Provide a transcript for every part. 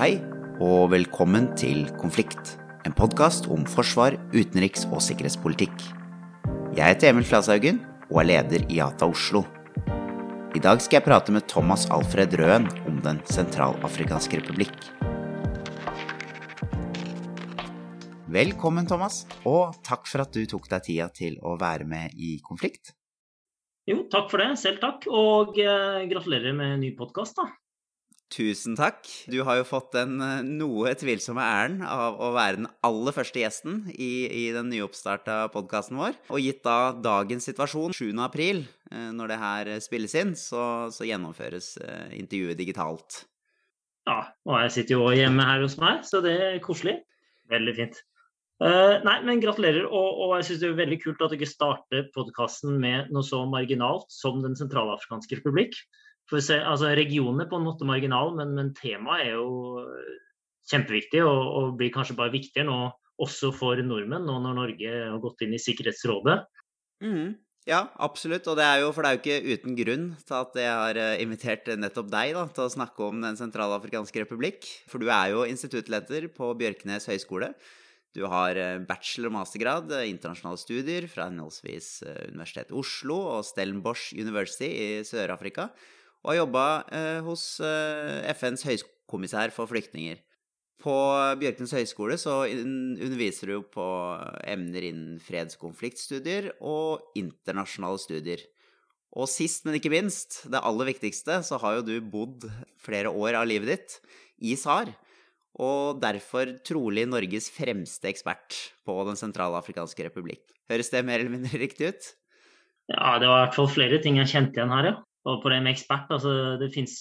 Hei, og velkommen til Konflikt. En podkast om forsvar, utenriks- og sikkerhetspolitikk. Jeg heter Emil Flashaugen og er leder i Yata Oslo. I dag skal jeg prate med Thomas Alfred Røen om Den sentralafrikanske republikk. Velkommen, Thomas, og takk for at du tok deg tida til å være med i Konflikt. Jo, takk for det. Selv takk. Og eh, gratulerer med ny podkast, da. Tusen takk. Du har jo fått den eh, noe tvilsomme æren av å være den aller første gjesten i, i den nyoppstarta podkasten vår. Og gitt da dagens situasjon, 7. april, eh, når det her spilles inn, så, så gjennomføres eh, intervjuet digitalt. Ja, og jeg sitter jo hjemme her hos meg, så det er koselig. Veldig fint. Uh, nei, men gratulerer. Og, og jeg syns det er veldig kult at ikke starter podkasten med noe så marginalt som Den sentralafrikanske republikk. For se, altså, Regionen er på en måte marginal, men, men temaet er jo kjempeviktig og, og, blir kanskje bare viktigere nå også for nordmenn, nå når Norge har gått inn i Sikkerhetsrådet. Mm. Ja, absolutt. Og det er jo, for det er jo ikke uten grunn til at jeg har eh, invitert nettopp deg da, til å snakke om Den sentralafrikanske republikk. For du er jo instituttleder på Bjørknes høgskole. Du har eh, bachelor- og mastergrad internasjonale studier fra henholdsvis eh, Universitetet Oslo og Stellenbosch University i Sør-Afrika, og har jobba hos FNs høykommissær for flyktninger. På Bjørknes høgskole så underviser du på emner innen fredskonfliktstudier og internasjonale studier. Og sist, men ikke minst, det aller viktigste, så har jo du bodd flere år av livet ditt i SAR. Og derfor trolig Norges fremste ekspert på Den sentralafrikanske republikk. Høres det mer eller mindre riktig ut? Ja, det var i hvert fall flere ting jeg kjente igjen her, ja. Og på det med ekspert, altså Det finnes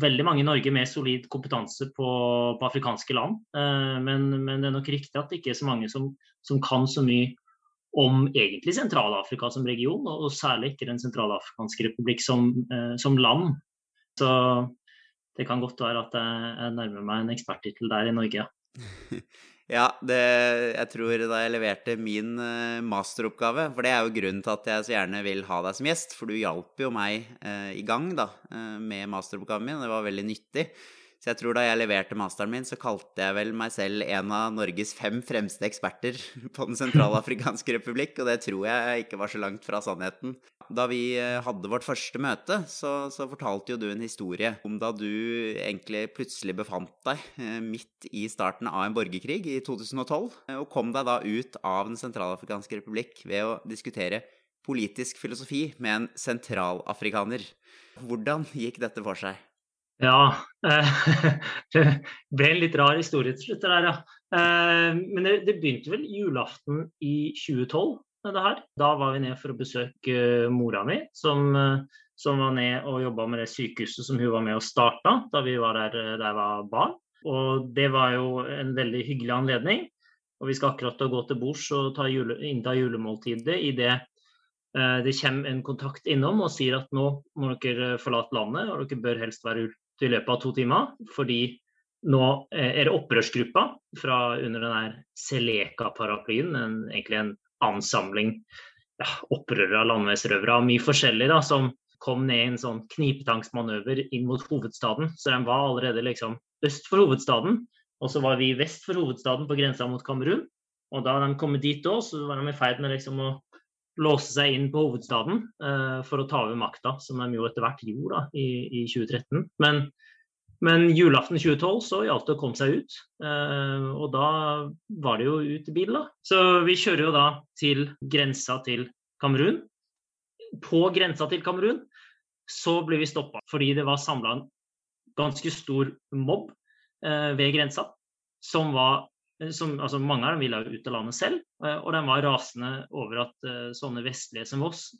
veldig mange i Norge med solid kompetanse på, på afrikanske land. Eh, men, men, det er nok riktig at det ikke er så mange som, som kan så mye om egentlig Sentral-Afrika som region, og, og særlig ikke Den sentralafrikanske republikk som, eh, som land. Så det kan godt være at jeg nærmer meg en eksperttittel der i Norge, ja. Ja, det, jeg tror da jeg leverte min uh, masteroppgave For det er jo grunnen til at jeg så gjerne vil ha deg som gjest. For du hjalp jo meg eh, i gang da, uh, med masteroppgaven min. Det var veldig nyttig. Så jeg tror da jeg leverte masteren min, så kalte jeg vel meg selv en av Norges fem fremste eksperter på Den sentralafrikanske republikk, og det tror jeg ikke var så langt fra sannheten. Da vi eh, hadde vårt første møte, så, så fortalte jo du en historie om da du egentlig plutselig befant deg eh, midt i starten av en borgerkrig i 2012, eh, og kom deg da ut av Den sentralafrikanske republikk ved å diskutere politisk filosofi med en sentralafrikaner. Hvordan gikk dette for seg? Ja. det ble en litt rar historie til slutt, det der, ja. Eh, men det, begynte vel julaften i 2012. Det her. Da var vi ned for å besøke mora mi, som, som var ned og jobba med det sykehuset som hun var med og starta da vi var der da jeg var barn. Og det var jo en veldig hyggelig anledning. Og vi skal akkurat gå til bords og ta jule, innta julemåltidet idet eh, det kommer en kontakt innom og sier at nå må dere forlate landet, og dere bør helst være i løpet av to timer. Fordi nå eh, er det opprørsgruppa fra under den der Seleka-paraplyen, egentlig en ansamling ja, opprørere, landeveisrøvere og mye forskjellig, da, som kom ned i en sånn knipetangsmanøver inn mot hovedstaden. Så de var allerede liksom øst for hovedstaden, og så var vi vest for hovedstaden på grensa mot Kamerun. Og da de kom dit òg, så var de i ferd med liksom å låse seg inn på hovedstaden uh, for å ta over makta, som de jo etter hvert gjorde da, i, i 2013. Men, men, julaften 2012 så gjaldt det å komme seg ut, uh, og da var det jo ut i bil. da. Så vi kjører jo da til grensa til Kamerun. På grensa til Kamerun så blir vi stoppa fordi det var samla en ganske stor mobb uh, ved grensa som var Eh, som, altså mange av dem ville ut av landet selv, eh, og de var rasende over at uh, sånne vestlige som oss,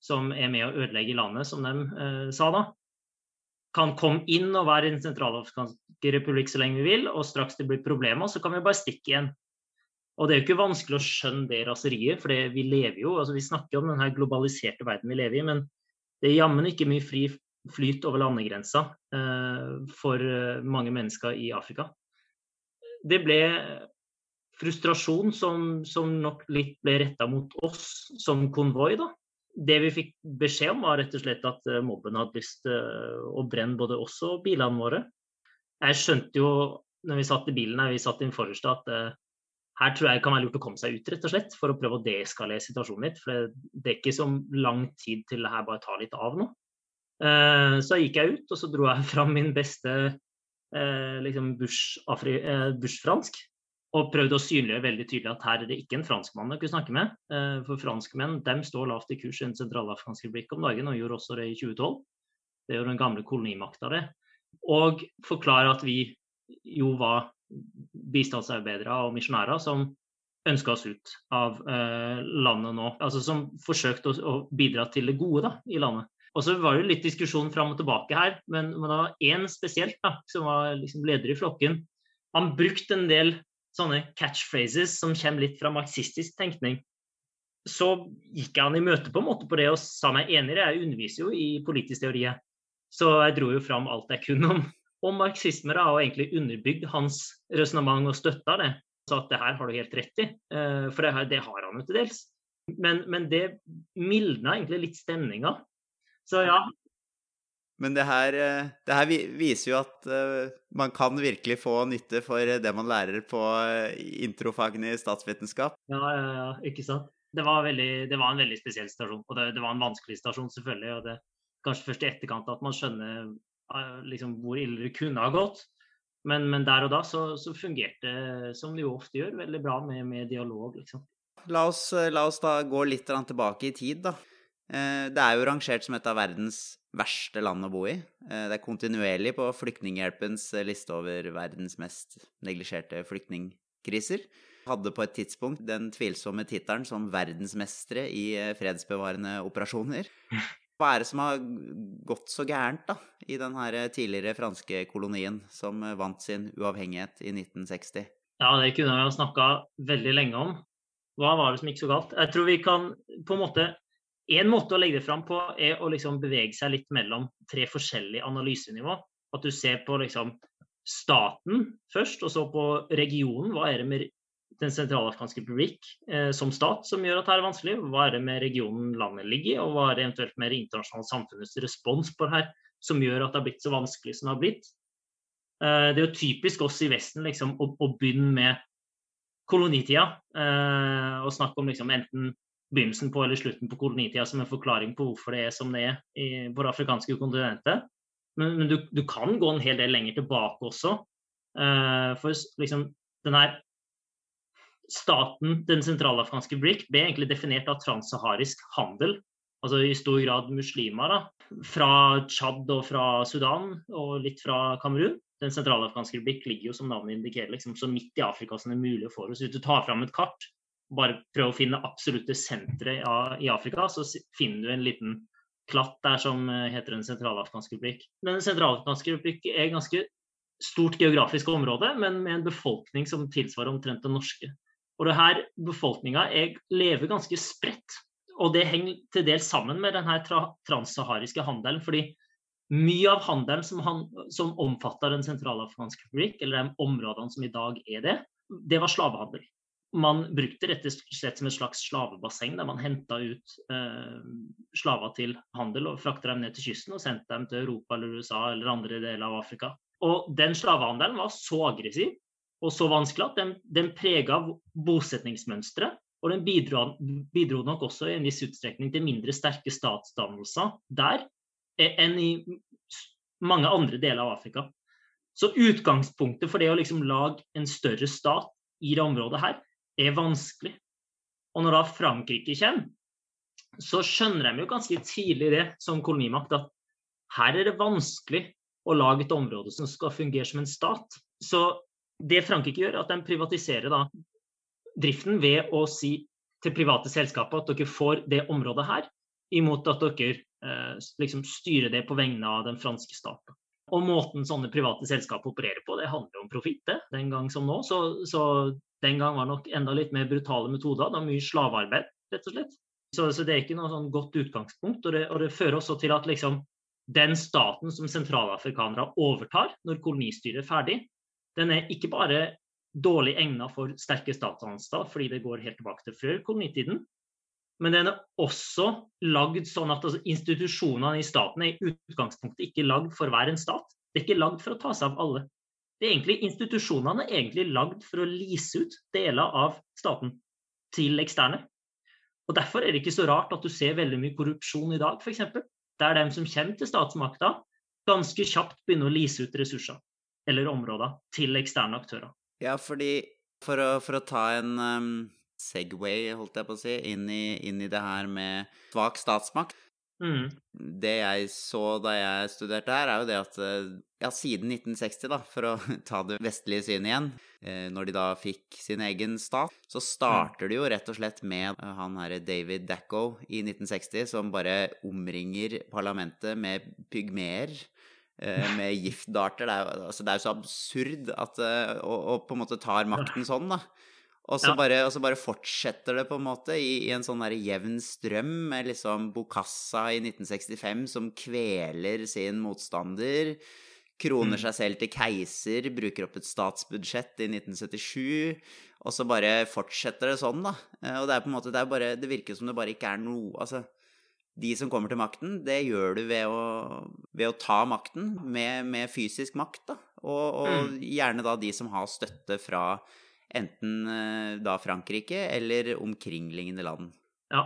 som er med å ødelegge landet, som de eh, sa da, kan komme inn og være i Den sentralafrikanske republikk så lenge vi vil, og straks det blir problemer, så kan vi bare stikke igjen. Og det er jo ikke vanskelig å skjønne det raseriet, for vi lever jo, altså vi snakker om den globaliserte verden vi lever i, men det er jammen ikke mye fri flyt over landegrensa eh, for mange mennesker i Afrika det ble frustrasjon som, som nok litt ble retta mot oss som konvoi. da. Det vi fikk beskjed om, var rett og slett at eh, mobben hadde lyst til å brenne både oss og bilene våre. jeg skjønte jo når vi satt i bilen her, vi satt inn forreste, at uh, her tror jeg det kan være lurt å komme seg ut, rett og slett, for å prøve å deeskalere situasjonen litt. For det, det er ikke så lang tid til det her bare tar litt av nå. Uh, så gikk jeg ut, og så dro jeg fram min beste uh, liksom bush-fransk. og prøvde å synliggjøre veldig tydelig at her er det ikke en franskmann å kunne snakke med. for franskmenn dem står lavt i kurs i Den sentralafrikanske republikk om dagen, og gjorde også det i 2012. Det er den gamle kolonimakta, det. Og forklare at vi jo var bistandsarbeidere og misjonærer som ønska oss ut av eh, landet nå. Altså som forsøkte å, å, bidra til det gode da, i landet. Og så var det litt diskusjon fram og tilbake her, men, det var én spesielt da, som var liksom leder i flokken. Han brukte en del sånne catchphrases som kommer litt fra marxistisk tenkning. Så gikk han i møte på en måte på det og sa meg enig. Jeg underviser jo i politisk teori. Så jeg dro jo fram alt jeg kunne om om marxisme da, og egentlig underbygd hans resonnement og støtta det. Så at det her har du helt rett i, eh, for det, her, det har han jo til dels. Men, men det mildna egentlig litt stemninga. Så ja. Men det her, eh, det her, viser jo at uh, man kan virkelig få nytte for det man lærer på introfagene i statsvitenskap. Ja, ja, ja, ikke sant. Det var, veldig, det var en veldig spesiell stasjon, og det, det var en vanskelig stasjon, selvfølgelig. og det Kanskje først i etterkant at man skjønner Eh, liksom, hvor ille det kunne ha gått. Men, men der og da så, så, fungerte det, som det jo ofte gjør, veldig bra med, med dialog. liksom. La oss, eh, la oss, da gå litt tilbake i tid, da. Eh, det er jo rangert som et av verdens verste land å bo i. Det er kontinuerlig på Flyktninghjelpens liste over verdens mest neglisjerte flyktningkriser. Hadde på et tidspunkt den tvilsomme tittelen som verdensmestere i fredsbevarende operasjoner. Hva er det som har gått så gærent da, i den tidligere franske kolonien som vant sin uavhengighet i 1960? Ja, det kunne vi ha snakka veldig lenge om. Hva var det som gikk så galt? Jeg tror vi kan på en måte En måte å legge det fram på er å liksom bevege seg litt mellom tre forskjellige analysenivå. At du ser på liksom staten først, og så på regionen. Hva er det med den sentralafrikanske republikk eh, som stat som gjør at det er vanskelig? Hva er det med regionen landet ligger i, og hva er det eventuelt med det internasjonale samfunnets respons på det her som gjør at det har blitt så vanskelig som det har blitt? Eh, det er jo typisk oss i Vesten liksom, å, å, begynne med kolonitida eh, og snakke om liksom, enten begynnelsen på eller slutten på kolonitida som en forklaring på hvorfor det er som det er i, på det afrikanske kontinentet. Men, men du, du, kan gå en hel del lenger tilbake også. Uh, for liksom, den her staten, Den sentralafrikanske BRIC, ble egentlig definert av transsaharisk handel. Altså i stor grad muslimer. da, Fra Tsjad og fra Sudan og litt fra Kamerun. Den sentralafrikanske BRIC ligger jo som navnet indikerer, liksom, så midt i Afrika som det er mulig for oss. Hvis du tar fram et kart, bare prøv å finne absolutte sentre i Afrika, så finner du en liten klatt der som eh, heter Den sentralafrikanske republikk. Den sentralafrikanske republikk er et ganske stort geografisk område, men med en befolkning som tilsvarer omtrent den norske. Og det her befolkninga lever ganske spredt. Og det henger til dels sammen med denne tra transsahariske handelen. fordi mye av handelen som, han, som omfatter Den sentralafrikanske republikk, eller de områdene som i dag er det, det var slavehandel. Man brukte rett og slett som et slags slavebasseng, der man henta ut eh, slaver til handel og frakta dem ned til kysten og sendte dem til Europa eller USA eller andre deler av Afrika. Og den slavehandelen var så aggressiv og så vanskelig at den, den prega bosetningsmønsteret. Og den bidro, bidro, nok også i en viss utstrekning til mindre sterke statsdannelser der enn i mange andre deler av Afrika. Så utgangspunktet for det å liksom lage en større stat i det området her, er vanskelig. Og når da Frankrike kommer, så skjønner de jo ganske tidlig det som kolonimakt, at her er det vanskelig å lage et område som skal fungere som en stat. Så det Frankrike gjør, er at de privatiserer da, driften ved å si til private selskaper at dere får det området her, imot at dere eh, liksom styrer det på vegne av den franske staten. Og måten sånne private selskaper opererer på, det handler om profitt, den gang som nå. Så, så, den gang var nok enda litt mer brutale metoder. Det var mye slavearbeid, rett og slett. Så, så det er ikke noe sånn godt utgangspunkt. Og det, og det fører også til at liksom, den staten som sentralafrikanere overtar når kolonistyret er ferdig, den er ikke bare dårlig egnet for sterke statsanstalt, fordi det går helt tilbake til før kolonitiden, men den er også lagd sånn at altså, institusjonene i staten er i utgangspunktet ikke lagd for være en stat. Det er ikke lagd for å ta seg av alle. Det er egentlig Institusjonene er egentlig lagd for å lease ut deler av staten til eksterne. Og Derfor er det ikke så rart at du ser veldig mye korrupsjon i dag, f.eks. Der de som kommer til statsmakta, ganske kjapt begynner å lease ut ressurser eller områder til eksterne aktører. Ja, fordi for å, for å ta en um, Segway, holdt jeg på å si, inn i, inn i det her med svak statsmakt, Mm. Det jeg så da jeg studerte her, er jo det at ja, siden 1960, da, for å ta det vestlige synet igjen, når de da fikk sin egen stat, så starter det jo rett og slett med han herre David Dacko i 1960 som bare omringer parlamentet med pygmeer. Med giftdarter. Det er, jo, altså, så absurd at Og, og på en måte tar makten sånn, da. Og så, ja. bare, og så, bare, fortsetter det på en måte i, i en sånn der jevn strøm med liksom Bokassa i 1965 som kveler sin motstander. Kroner Mm. seg selv til keiser, bruker opp et statsbudsjett i 1977. Og så bare fortsetter det sånn, da. Og det er på en måte, det, er bare, det virker som det bare ikke er noe Altså, de som kommer til makten, det gjør du ved å, ved å ta makten med, med, fysisk makt, da. Og, og Mm. gjerne da de som har støtte fra enten da Frankrike eller omkringliggende land. Ja,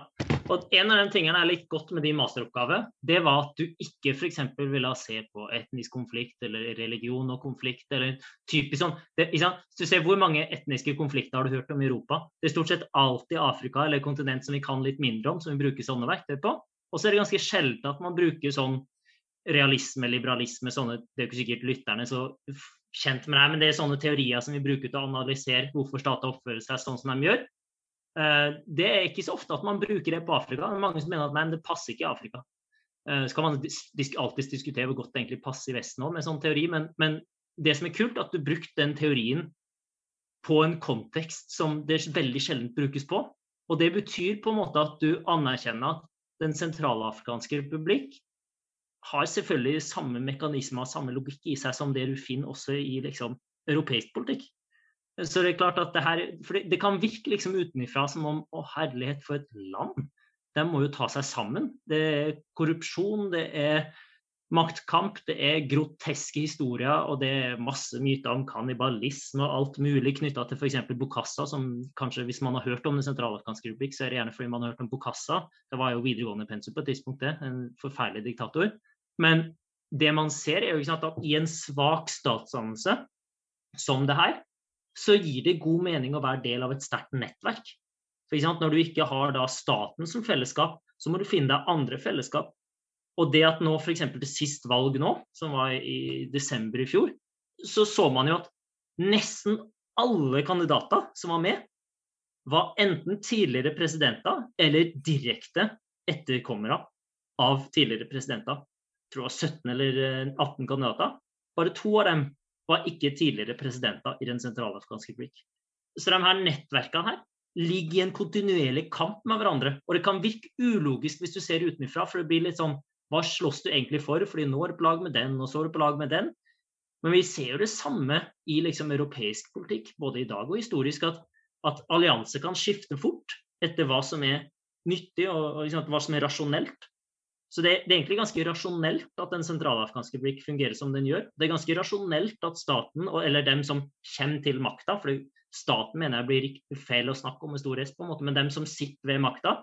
og En av de tingene er litt godt med din masteroppgave, det var at du ikke f.eks. ville se på etnisk konflikt eller religion og konflikt. eller typisk sånn. Det, du ser Hvor mange etniske konflikter har du hørt om i Europa? Det er stort sett alltid Afrika eller kontinent som vi kan litt mindre om, som vi bruker sånne verktøy på. Og så er det ganske sjelden at man bruker sånn realisme, liberalisme, sånne Det er jo ikke sikkert lytterne så kjent med det, men det er sånne teorier som vi bruker til å analysere hvorfor stater oppfører seg sånn som de gjør. Det er ikke så ofte at man bruker det på Afrika. Det er mange som mener at nei, det passer ikke i Afrika. Så kan man alltid diskutere hvor godt det egentlig passer i Vesten òg med sånn teori, men, men, det som er kult, er at du brukte den teorien på en kontekst som det veldig sjelden brukes på. Og det betyr på en måte at du anerkjenner at Den sentralafrikanske republikk har selvfølgelig samme mekanismer, samme logikk i seg som det du finner også i liksom, europeisk politikk. Så det er klart at det her For det, kan virke liksom utenfra som om å herlighet for et land. De må jo ta seg sammen. Det er korrupsjon, det er maktkamp, det er groteske historier, og det er masse myter om kannibalisme og alt mulig knytta til f.eks. Bokassa, som kanskje hvis man har hørt om Den sentralafrikanske republikk, så er det gjerne fordi man har hørt om Bokassa. Det var jo videregående pensum på et tidspunkt, det. En forferdelig diktator. Men det man ser, er jo sant, at i en svak statsdannelse som det her, så gir det god mening å være del av et sterkt nettverk. For sant, Når du ikke har da staten som fellesskap, så må du finne deg andre fellesskap. Og det at nå f.eks. til sist valg nå, som var i desember i fjor, så så man jo at nesten alle kandidater som var med, var enten tidligere presidenter eller direkte etterkommere av tidligere presidenter. Tror det var 17 eller 18 kandidater. Bare to av dem var ikke tidligere presidenter i Den sentralafrikanske republikk. Så de her nettverkene her ligger i en kontinuerlig kamp med hverandre. Og det kan virke ulogisk hvis du ser utenfra, for det blir litt sånn Hva slåss du egentlig for? Fordi nå er du på lag med den, og så er du på lag med den. Men vi ser jo det samme i liksom europeisk politikk, både i dag og historisk, at, at allianser kan skifte fort etter hva som er nyttig og, og liksom, hva som er rasjonelt. Så det, det, er egentlig ganske rasjonelt at Den sentralafghanske blikk fungerer som den gjør. Det er ganske rasjonelt at staten, eller dem som kommer til makta, for staten mener jeg blir feil å snakke om med stor S, på en måte, men dem som sitter ved makta,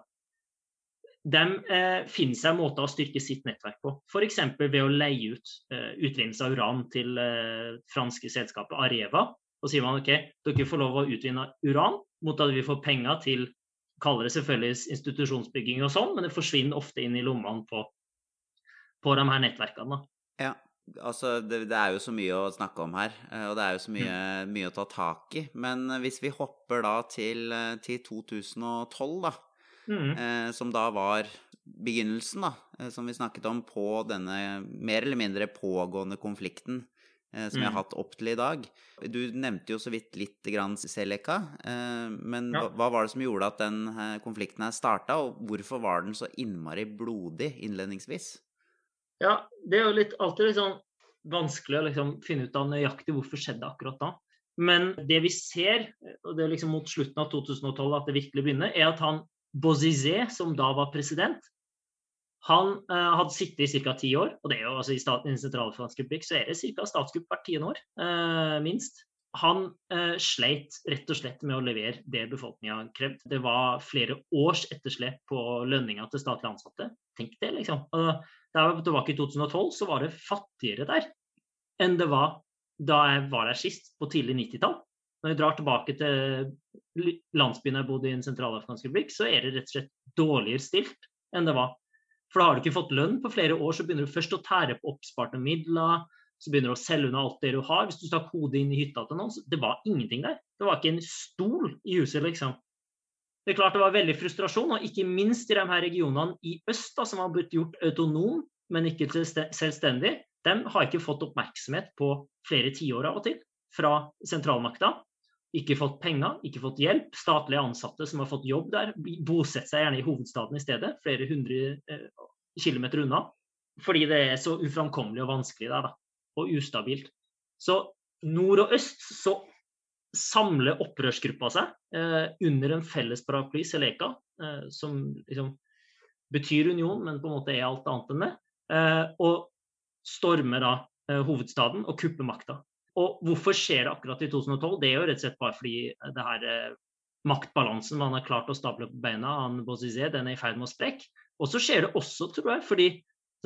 de eh, finner seg måter å styrke sitt nettverk på. F.eks. ved å leie ut eh, utvinnelse av uran til eh, franske selskapet Areva. Og sier man ok, dere får lov å utvinne uran mot at vi får penger til kaller det selvfølgelig institusjonsbygging og sånn, men det forsvinner ofte inn i lommene på, på de her nettverkene. Ja, altså det, det, er jo så mye å snakke om her, og det er jo så mye, mye å ta tak i. Men hvis vi hopper da til, til 2012, da, mm. eh, som da var begynnelsen, da, som vi snakket om, på denne mer eller mindre pågående konflikten som jeg har hatt opp til i dag. Du nevnte jo så vidt litt grann Seleka, men ja. hva var det som gjorde at den konflikten her starta, og hvorfor var den så innmari blodig innledningsvis? Ja, det er jo litt, alltid litt sånn vanskelig å liksom finne ut av nøyaktig hvorfor skjedde akkurat da. Men det vi ser, og det er liksom mot slutten av 2012 at det virkelig begynner, er at han Bozizé, som da var president, Han uh, hadde sittet i ca. ti år, og det er jo altså i, staten, i den republikk så er det ca. statskupp hvert tiende år, uh, minst. Han uh, sleit rett og slett med å levere det befolkninga krevde. Det var flere års etterslep på lønninga til statlig ansatte. Tenk det, liksom. Og da tilbake i 2012, så var det fattigere der enn det var da jeg var der sist, på tidlig 90-tall. Når jeg drar tilbake til landsbyen jeg bodde i en sentralafrikanske republikk, så er det rett og slett dårligere stilt enn det var. For da har du ikke fått lønn på flere år, så begynner du først å tære på oppsparte midler. Så begynner du å selge unna alt det du har. Hvis du stakk hodet inn i hytta til noen, så det var ingenting der. Det var ikke en stol i huset, liksom. Det er klart det var veldig frustrasjon, og ikke minst i de her regionene i øst, da, som har blitt gjort autonom, men ikke selvstendig. De har ikke fått oppmerksomhet på flere tiår av og til fra sentralmakta. Ikke fått penger, ikke fått hjelp. Statlige ansatte som har fått jobb der, bosetter seg gjerne i hovedstaden i stedet, flere hundre eh, kilometer unna. Fordi det er så uframkommelig og vanskelig der, da. Og ustabilt. Så nord og øst så samler opprørsgruppa seg eh, under en felles paraply, Seleka, eh, som liksom betyr union, men på en måte er alt annet enn det. Eh, og stormer da eh, hovedstaden og kupper makta. Og hvorfor skjer det akkurat i 2012? Det er jo rett og slett bare fordi det her eh, maktbalansen man har klart å stable på beina, han Bozizé, den er i ferd med å sprekke. Og så skjer det også, tror jeg, fordi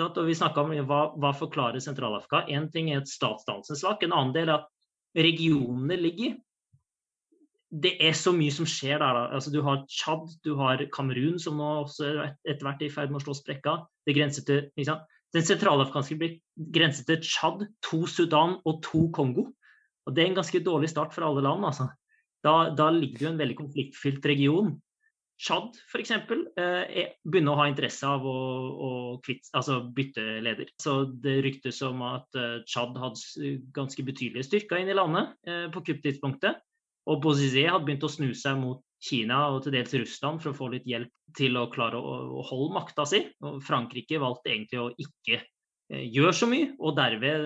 og vi om hva, hva forklarer Sentral-Afrika. Én ting er et statsdannelsens sak, en annen del er at regionene ligger. Det er så mye som skjer der. Da. Altså, du har Tsjad, du har Kamerun, som nå også etter hvert er i ferd med å slå sprekka. Det grenser til liksom, den sentralafghanske blir grenset til Tsjad, to Sudan og to Kongo. Og Det er en ganske dårlig start for alle land. altså. Da, da ligger jo en veldig konfliktfylt region. Tsjad f.eks. Eh, begynner å ha interesse av å, å kvitt, altså bytte leder. Så Det ryktes om at eh, Tsjad hadde ganske betydelige styrker inn i landet eh, på kupptidspunktet. Og Bozizé hadde begynt å snu seg mot Kina og til dels Russland for å få litt hjelp til å klare å, holde makta si. Og Frankrike valgte egentlig å ikke gjør gjøre så mye, og derved,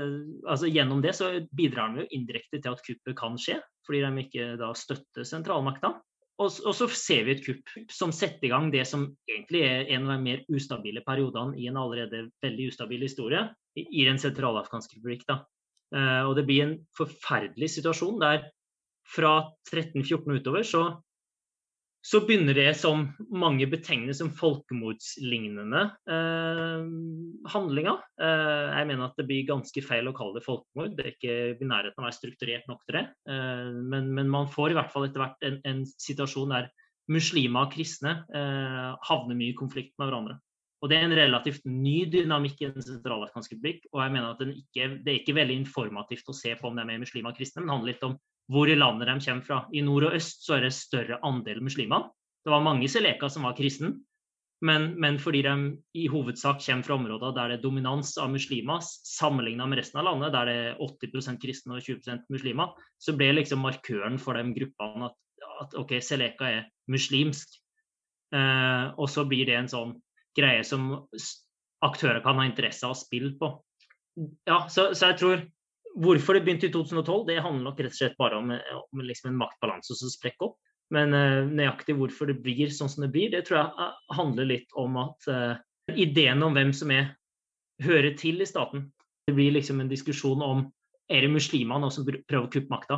altså gjennom det så bidrar de jo indirekte til at kuppet kan skje, fordi de ikke da støtter sentralmakta. Og, og, så ser vi et kupp som setter i gang det som egentlig er en av de mer ustabile periodene i en allerede veldig ustabil historie i, den sentralafghanske republikk. da. Uh, og det blir en forferdelig situasjon der fra 1314 utover så så begynner det som mange betegner som folkemordslignende eh, handlinger. Eh, jeg mener at det blir ganske feil å kalle det folkemord. Det er ikke i nærheten av å være strukturert nok til det. Eh, men, men, man får i hvert fall etter hvert en, en situasjon der muslimer og kristne eh, havner mye i konflikt med hverandre. Og Det er en relativt ny dynamikk i den sentralafrikanske republikk. og jeg mener at ikke, Det er ikke veldig informativt å se på om det er mer muslimer og kristne, men det handler litt om hvor i landet de kommer fra. I nord og øst så er det større andel muslimer. Det var mange seleka som var kristne, men, men, fordi de i hovedsak kommer fra områder der det er dominans av muslimer, sammenlignet med resten av landet, der det er 80% kristne og 20% muslimer, så ble liksom markøren for de gruppene at, at OK, seleka er muslimsk. Eh, og så blir det en sånn greie som aktører kan ha interesse av å spille på. Ja, så, så jeg tror Hvorfor det begynte i 2012, det handler nok rett og slett bare om, om liksom en maktbalanse som sprekker opp. Men uh, nøyaktig hvorfor det blir sånn som det blir, det tror jeg uh, handler litt om at uh, ideen om hvem som er hører til i staten. Det blir liksom en diskusjon om er det muslimer nå som prøver å kuppe makta?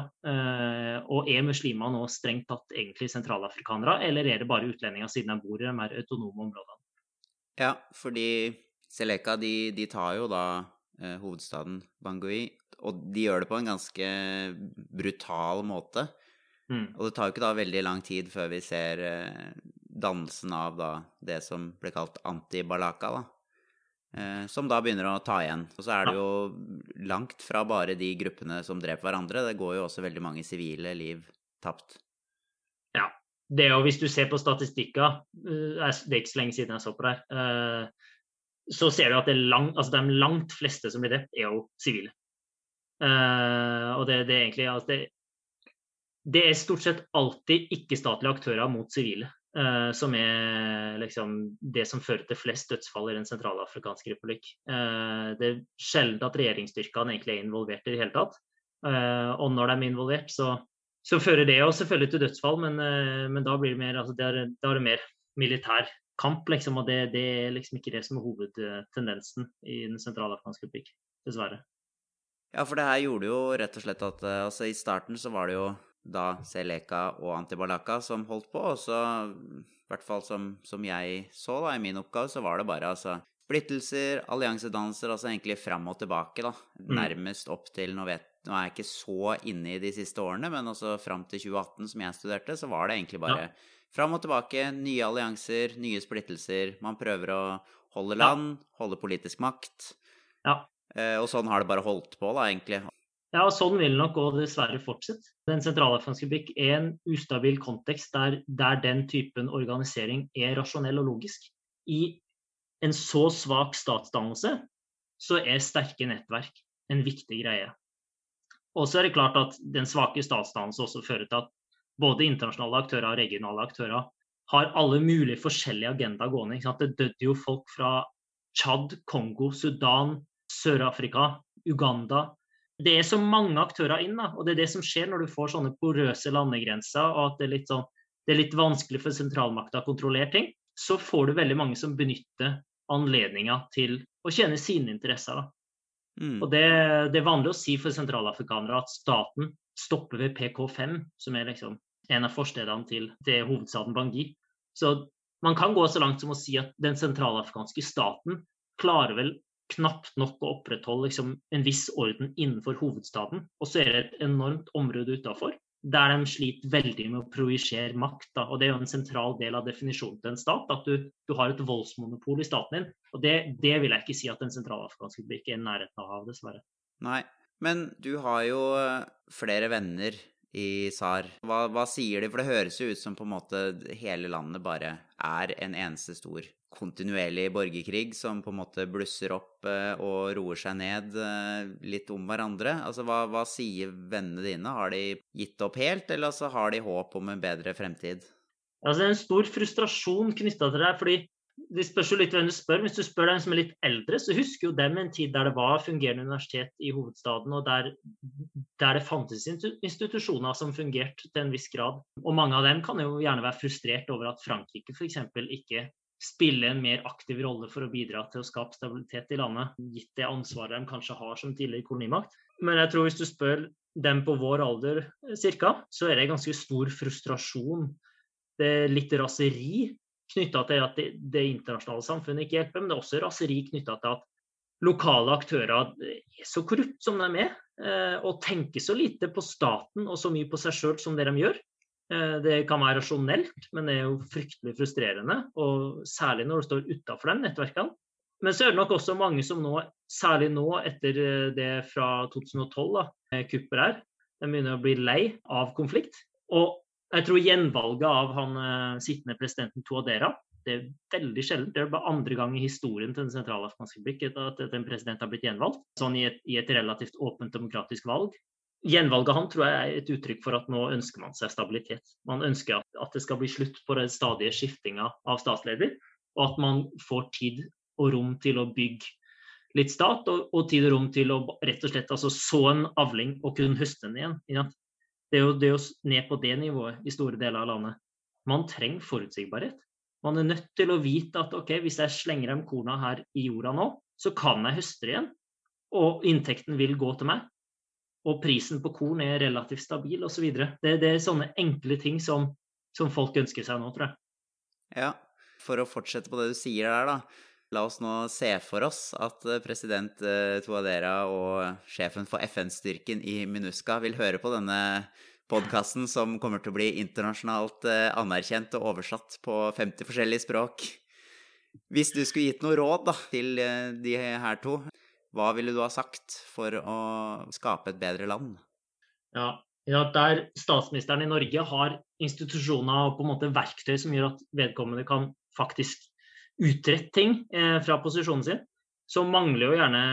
og er muslimer nå strengt tatt egentlig sentralafrikanere, eller er det bare utlendinger siden de bor i de mer autonome områdene? Ja, fordi Seleka de, de tar jo da hovedstaden Bangui og de gjør det på en ganske brutal måte. Mm. Og det tar jo ikke da veldig lang tid før vi ser eh, dannelsen av da det som ble kalt anti-balaka, da. Eh, som da begynner å ta igjen. Og så er det jo langt fra bare de gruppene som dreper hverandre. Det går jo også veldig mange sivile liv tapt. Ja. Det er jo, hvis du ser på statistikker, eh, det er ikke så lenge siden jeg så på det her, så ser du at langt, altså de langt fleste som blir drept, er jo sivile. Uh, og det, det, er egentlig altså det, det, er stort sett alltid ikke-statlige aktører mot sivile. Uh, som er liksom det som fører til flest dødsfall i Den sentralafrikanske republikk. Uh, det er sjelden at regjeringsstyrkene egentlig er involvert i det hele tatt. og når de er involvert, så, så fører det jo selvfølgelig til dødsfall, men, men da blir det mer, altså det er, det er mer militær kamp, liksom. Og det, det, er liksom ikke det som er hovedtendensen i Den sentralafrikanske republikk, dessverre. Ja, for det her gjorde jo rett og slett at eh, altså, i starten så var det jo da Seleka og Antibalaka som holdt på, og så, i hvert fall som, som jeg så da i min oppgave, så var det bare altså splittelser, alliansedanser, altså egentlig fram og tilbake, da. Mm. Nærmest opp til nå, vet, nå er jeg ikke så inne i de siste årene, men også fram til 2018, som jeg studerte, så var det egentlig bare ja. Fram og tilbake, nye allianser, nye splittelser. Man prøver å holde land, ja. holde politisk makt. Ja. Eh, og sånn har det bare holdt på, da, egentlig. Ja, og sånn vil det nok òg dessverre fortsette. Den sentralafrikanske republikk er en ustabil kontekst der, der, den typen organisering er rasjonell og logisk. I en så svak statsdannelse så er sterke nettverk en viktig greie. Og så er det klart at den svake statsdannelse også fører til at både internasjonale aktører og regionale aktører har alle mulige forskjellige agendaer gående. Det døde jo folk fra Tsjad, Kongo, Sudan, Sør-Afrika, Uganda. Det er så mange aktører inn, da, og det er det som skjer når du får sånne porøse landegrenser, og at det er litt, sånn, det er litt vanskelig for sentralmakta å kontrollere ting. Så får du veldig mange som benytter anledninga til å tjene sine interesser. Da. Mm. Og det, det, er vanlig å si for sentralafrikanere at staten stopper ved PK5, som er liksom en av forstedene til, til hovedstaden Bangui. Så man kan gå så langt som å si at den sentralafrikanske staten klarer vel knapt nok å opprettholde liksom, en viss orden innenfor hovedstaden. Og så er det et enormt område utafor der de sliter veldig med å projisere makt. Da. Og Det er jo en sentral del av definisjonen til en stat, at du, du har et voldsmonopol i staten din. Og det, det, vil jeg ikke si at den sentralafrikanske republikk er i nærheten av, dessverre. Nei, men du har jo eh, flere venner i SAR. Hva, hva, sier de? For det høres jo ut som på en måte hele landet bare er en eneste stor kontinuerlig borgerkrig som på en måte blusser opp eh, og roer seg ned eh, litt om hverandre. Altså, hva, hva sier vennene dine? Har de gitt opp helt, eller altså, har de håp om en bedre fremtid? Altså, det er en stor frustrasjon knytta til det. fordi det spørs jo litt hvem du spør. Hvis du spør dem som er litt eldre, så husker jo dem en tid der det var fungerende universitet i hovedstaden, og der, der det fantes institusjoner som fungerte til en viss grad. Og mange av dem kan jo gjerne være frustrert over at Frankrike f.eks. ikke spiller en mer aktiv rolle for å bidra til å skape stabilitet i landet, gitt det ansvaret de kanskje har som tidligere kolonimakt. Men jeg tror hvis du spør dem på vår alder cirka, så er det ganske stor frustrasjon. Det er litt raseri knytta til at det, det, internasjonale samfunnet ikke hjelper, men det er også raseri knytta til at lokale aktører er så korrupte som de er, eh, og tenker så lite på staten og så mye på seg sjøl som det de gjør. Eh, det kan være rasjonelt, men det er jo fryktelig frustrerende. Og særlig når du står utafor de nettverkene. Men så er det nok også mange som nå, særlig nå etter eh, det fra 2012, da, kuppet der, de begynner å bli lei av konflikt. Og jeg tror gjenvalget av han uh, sittende presidenten Tuadera det er veldig sjelden. Det er bare andre gang i historien til den sentralafrikanske republikk at en president har blitt gjenvalgt. Sånn i et, i et relativt åpent demokratisk valg. Gjenvalget han tror jeg er et uttrykk for at nå ønsker man seg stabilitet. Man ønsker at, at det skal bli slutt på den stadige skiftinga av statsleder, og at man får tid og rom til å bygge litt stat, og, og tid og rom til å rett og slett altså, så en avling og kunne høste den igjen. Det er, jo, det å ned på det nivået i store deler av landet. Man trenger forutsigbarhet. Man er nødt til å vite at ok, hvis jeg slenger dem korna her i jorda nå, så kan jeg høste igjen. Og inntekten vil gå til meg. Og prisen på korn er relativt stabil osv. Det, det er sånne enkle ting som, som folk ønsker seg nå, tror jeg. Ja, for å fortsette på det du sier der, da. La oss nå se for oss at eh, president Toadera Tuadera og sjefen for FN-styrken i MINUSCA vil høre på denne podkasten som kommer til å bli internasjonalt eh, anerkjent og oversatt på 50 forskjellige språk. Hvis du skulle gitt noe råd da, til de her to, hva ville du ha sagt for å skape et bedre land? Ja, ja, der statsministeren i Norge har institusjoner og på en måte verktøy som gjør at vedkommende kan faktisk utrette ting eh, fra posisjonen sin, så mangler jo gjerne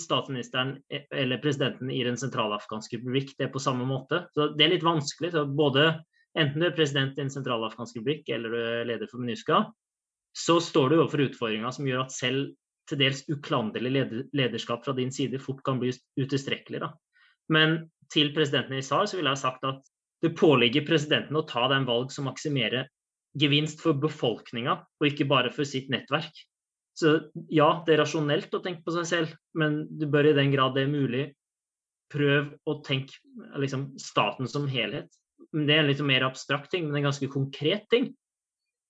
statsministeren eh, eller presidenten i Den sentralafrikanske republikk det på samme måte. Så Det er litt vanskelig. Så både Enten du er president i Den sentralafrikanske republikk eller du er leder for MINUSCA, så står du overfor utfordringer som gjør at selv til dels uklanderlig lederskap fra din side fort kan bli utilstrekkelig. Da. Men til presidenten i SAR så ville jeg sagt at det påligger presidenten å ta den valg som maksimerer gevinst for befolkninga, og ikke bare for sitt nettverk. Så ja, det er rasjonelt å tenke på seg selv, men du bør i den grad det er mulig, prøve å tenke liksom, staten som helhet. Det er en litt mer abstrakt ting, men en ganske konkret ting.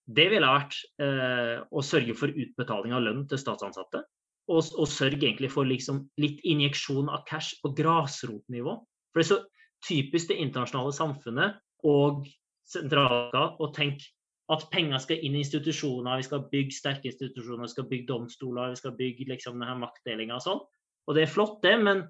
Det ville vært eh, å sørge for utbetaling av lønn til statsansatte. Og, og sørge egentlig for liksom, litt injeksjon av cash på grasrotnivå. For det er så typisk det internasjonale samfunnet og sentralbanka å tenke at penger skal inn i institusjoner, vi skal bygge sterke institusjoner, vi skal bygge domstoler, vi skal bygge liksom, denne maktdelinga og sånn. Og det er flott, det, men,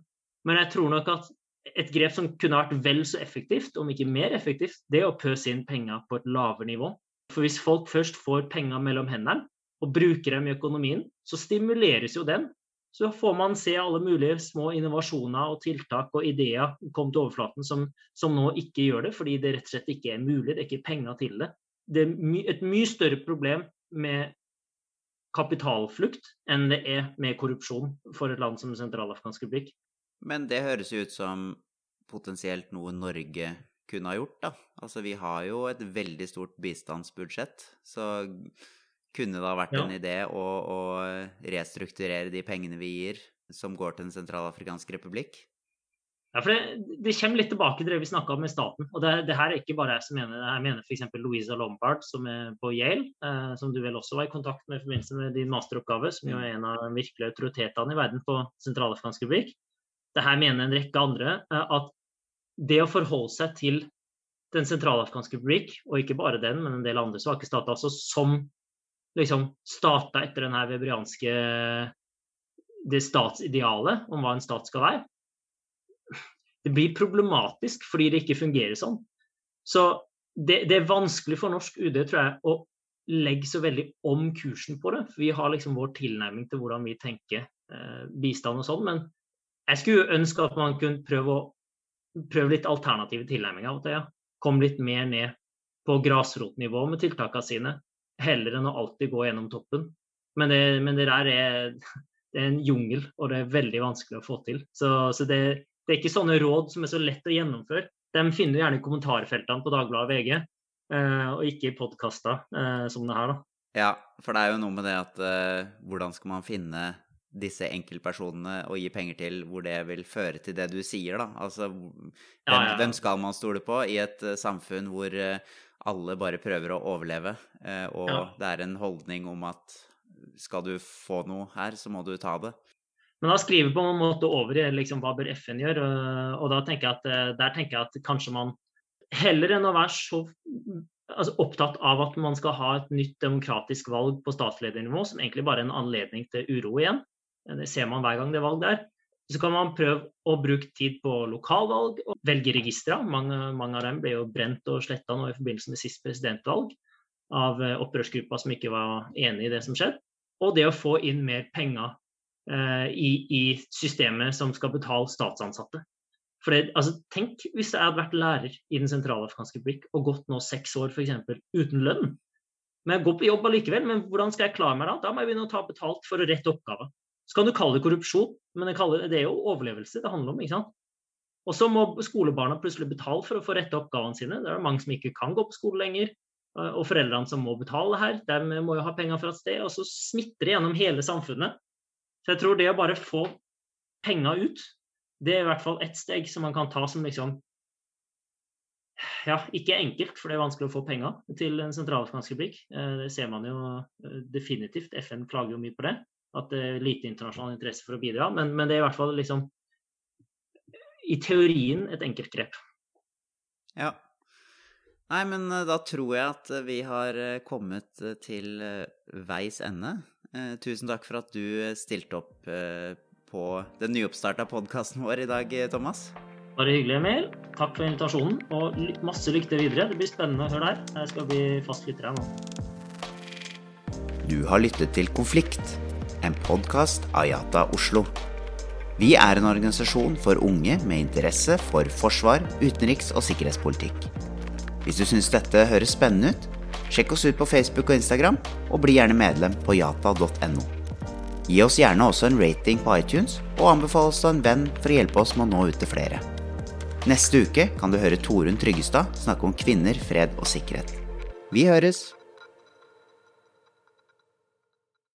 men, jeg tror nok at et grep som kunne vært vel så effektivt, om ikke mer effektivt, det er å pøse inn penger på et lavere nivå. For hvis folk først får penger mellom hendene og bruker dem i økonomien, så stimuleres jo den. Så får man se alle mulige små innovasjoner og tiltak og ideer komme til overflaten som, som nå ikke gjør det, fordi det rett og slett ikke er mulig. Det er ikke penger til det. Det er my, et mye større problem med kapitalflukt enn det er med korrupsjon for et land som Sentralafrikansk republikk. Men det høres jo ut som potensielt noe Norge kunne ha gjort, da. Altså vi har jo et veldig stort bistandsbudsjett, så kunne det ha vært ja. en idé å, å, restrukturere de pengene vi gir som går til Den sentralafrikanske republikk? Ja, for det, det, kommer litt tilbake til det vi snakka om med staten. og det, det, her er ikke bare jeg som mener det. Jeg mener f.eks. Louisa Lombard, som er på Yale, eh, som du vel også var i kontakt med i forbindelse med din masteroppgave, som jo er en av de virkelige autoritetene i verden på sentralafrikansk republikk. Det her mener en rekke andre eh, at det å forholde seg til Den sentralafrikanske republikk, og ikke bare den, men en del andre svake stater, altså som liksom stater etter den her vebrianske det statsidealet om hva en stat skal være, det blir problematisk fordi det ikke fungerer sånn. Så det, det, er vanskelig for norsk UD tror jeg, å legge så veldig om kursen på det. For vi har liksom vår tilnærming til hvordan vi tenker eh, bistand og sånn. Men jeg skulle ønske at man kunne prøve, å, prøve litt alternative tilnærminger av og til. Ja. Komme litt mer ned på grasrotnivå med tiltakene sine, heller enn å alltid gå gjennom toppen. Men det, men det der er, det er en jungel, og det er veldig vanskelig å få til. Så, så det, det er ikke sånne råd som er så lett å gjennomføre. De finner du gjerne i kommentarfeltene på Dagbladet og VG, eh, og ikke i podkaster eh, som det her. da. Ja, for det er jo noe med det at uh, hvordan skal man finne disse enkeltpersonene og gi penger til hvor det vil føre til det du sier, da? Altså hvem, ja, ja. hvem skal man stole på i et uh, samfunn hvor uh, alle bare prøver å overleve, og ja. det er en holdning om at skal du få noe her, så må du ta det. Men da skriver på en måte over i liksom, hva bør FN gjøre. Og da tenker jeg at, eh, der tenker jeg at kanskje man heller enn å være så altså, opptatt av at man skal ha et nytt demokratisk valg på statsledernivå, som egentlig bare er en anledning til uro igjen, det ser man hver gang det er valg der, så kan man prøve å bruke tid på lokalvalg og velge registre. Mange, mange, av dem ble jo brent og sletta nå i forbindelse med sist presidentvalg av eh, opprørsgruppa som ikke var enig i det som skjedde. Og det å få inn mer penger Eh, i, i, systemet som skal betale statsansatte. For det, altså, tenk hvis jeg hadde vært lærer i Den sentralafrikanske republikk og gått nå seks år f.eks. uten lønn. Men jeg går på jobb allikevel, men hvordan skal jeg klare meg da? Da må jeg begynne å ta betalt for å rette oppgaver. Så kan du kalle det korrupsjon, men det, er jo overlevelse det handler om. ikke sant? Og så må skolebarna plutselig betale for å få rette oppgavene sine. Det er mange som ikke kan gå på skole lenger. Og foreldrene som må betale her, de må jo ha penger fra et sted. Og så smitter det gjennom hele samfunnet. Så jeg tror det å bare få penger ut, det er i hvert fall ett steg som man kan ta som liksom ja, ikke enkelt, for det er vanskelig å få penger til en sentralafrikansk republikk. Eh, det ser man jo eh, definitivt. FN klager jo mye på det. At det er lite internasjonal interesse for å bidra. Men, men det er i hvert fall liksom i teorien et enkelt grep. Ja. Nei, men eh, da tror jeg at vi har kommet til veis ende. Eh, tusen takk for at du eh, stilte opp eh, på den nyoppstarta podkasten vår i dag, Thomas. Bare hyggelig, Emil. Takk for invitasjonen, og masse lykke til videre. Det blir spennende å høre der. Jeg skal bli fast lytter her nå. Du har lyttet til Konflikt, en podkast av Yata Oslo. Vi er en organisasjon for unge med interesse for forsvar, utenriks- og sikkerhetspolitikk. Hvis du syns dette høres spennende ut, Sjekk oss ut på Facebook og Instagram, og bli gjerne medlem på yata.no. Gi oss gjerne også en rating på iTunes, og anbefal oss til en venn for å hjelpe oss med å nå ut til flere. Neste uke kan du høre Torunn Tryggestad snakke om kvinner, fred og sikkerhet. Vi høres!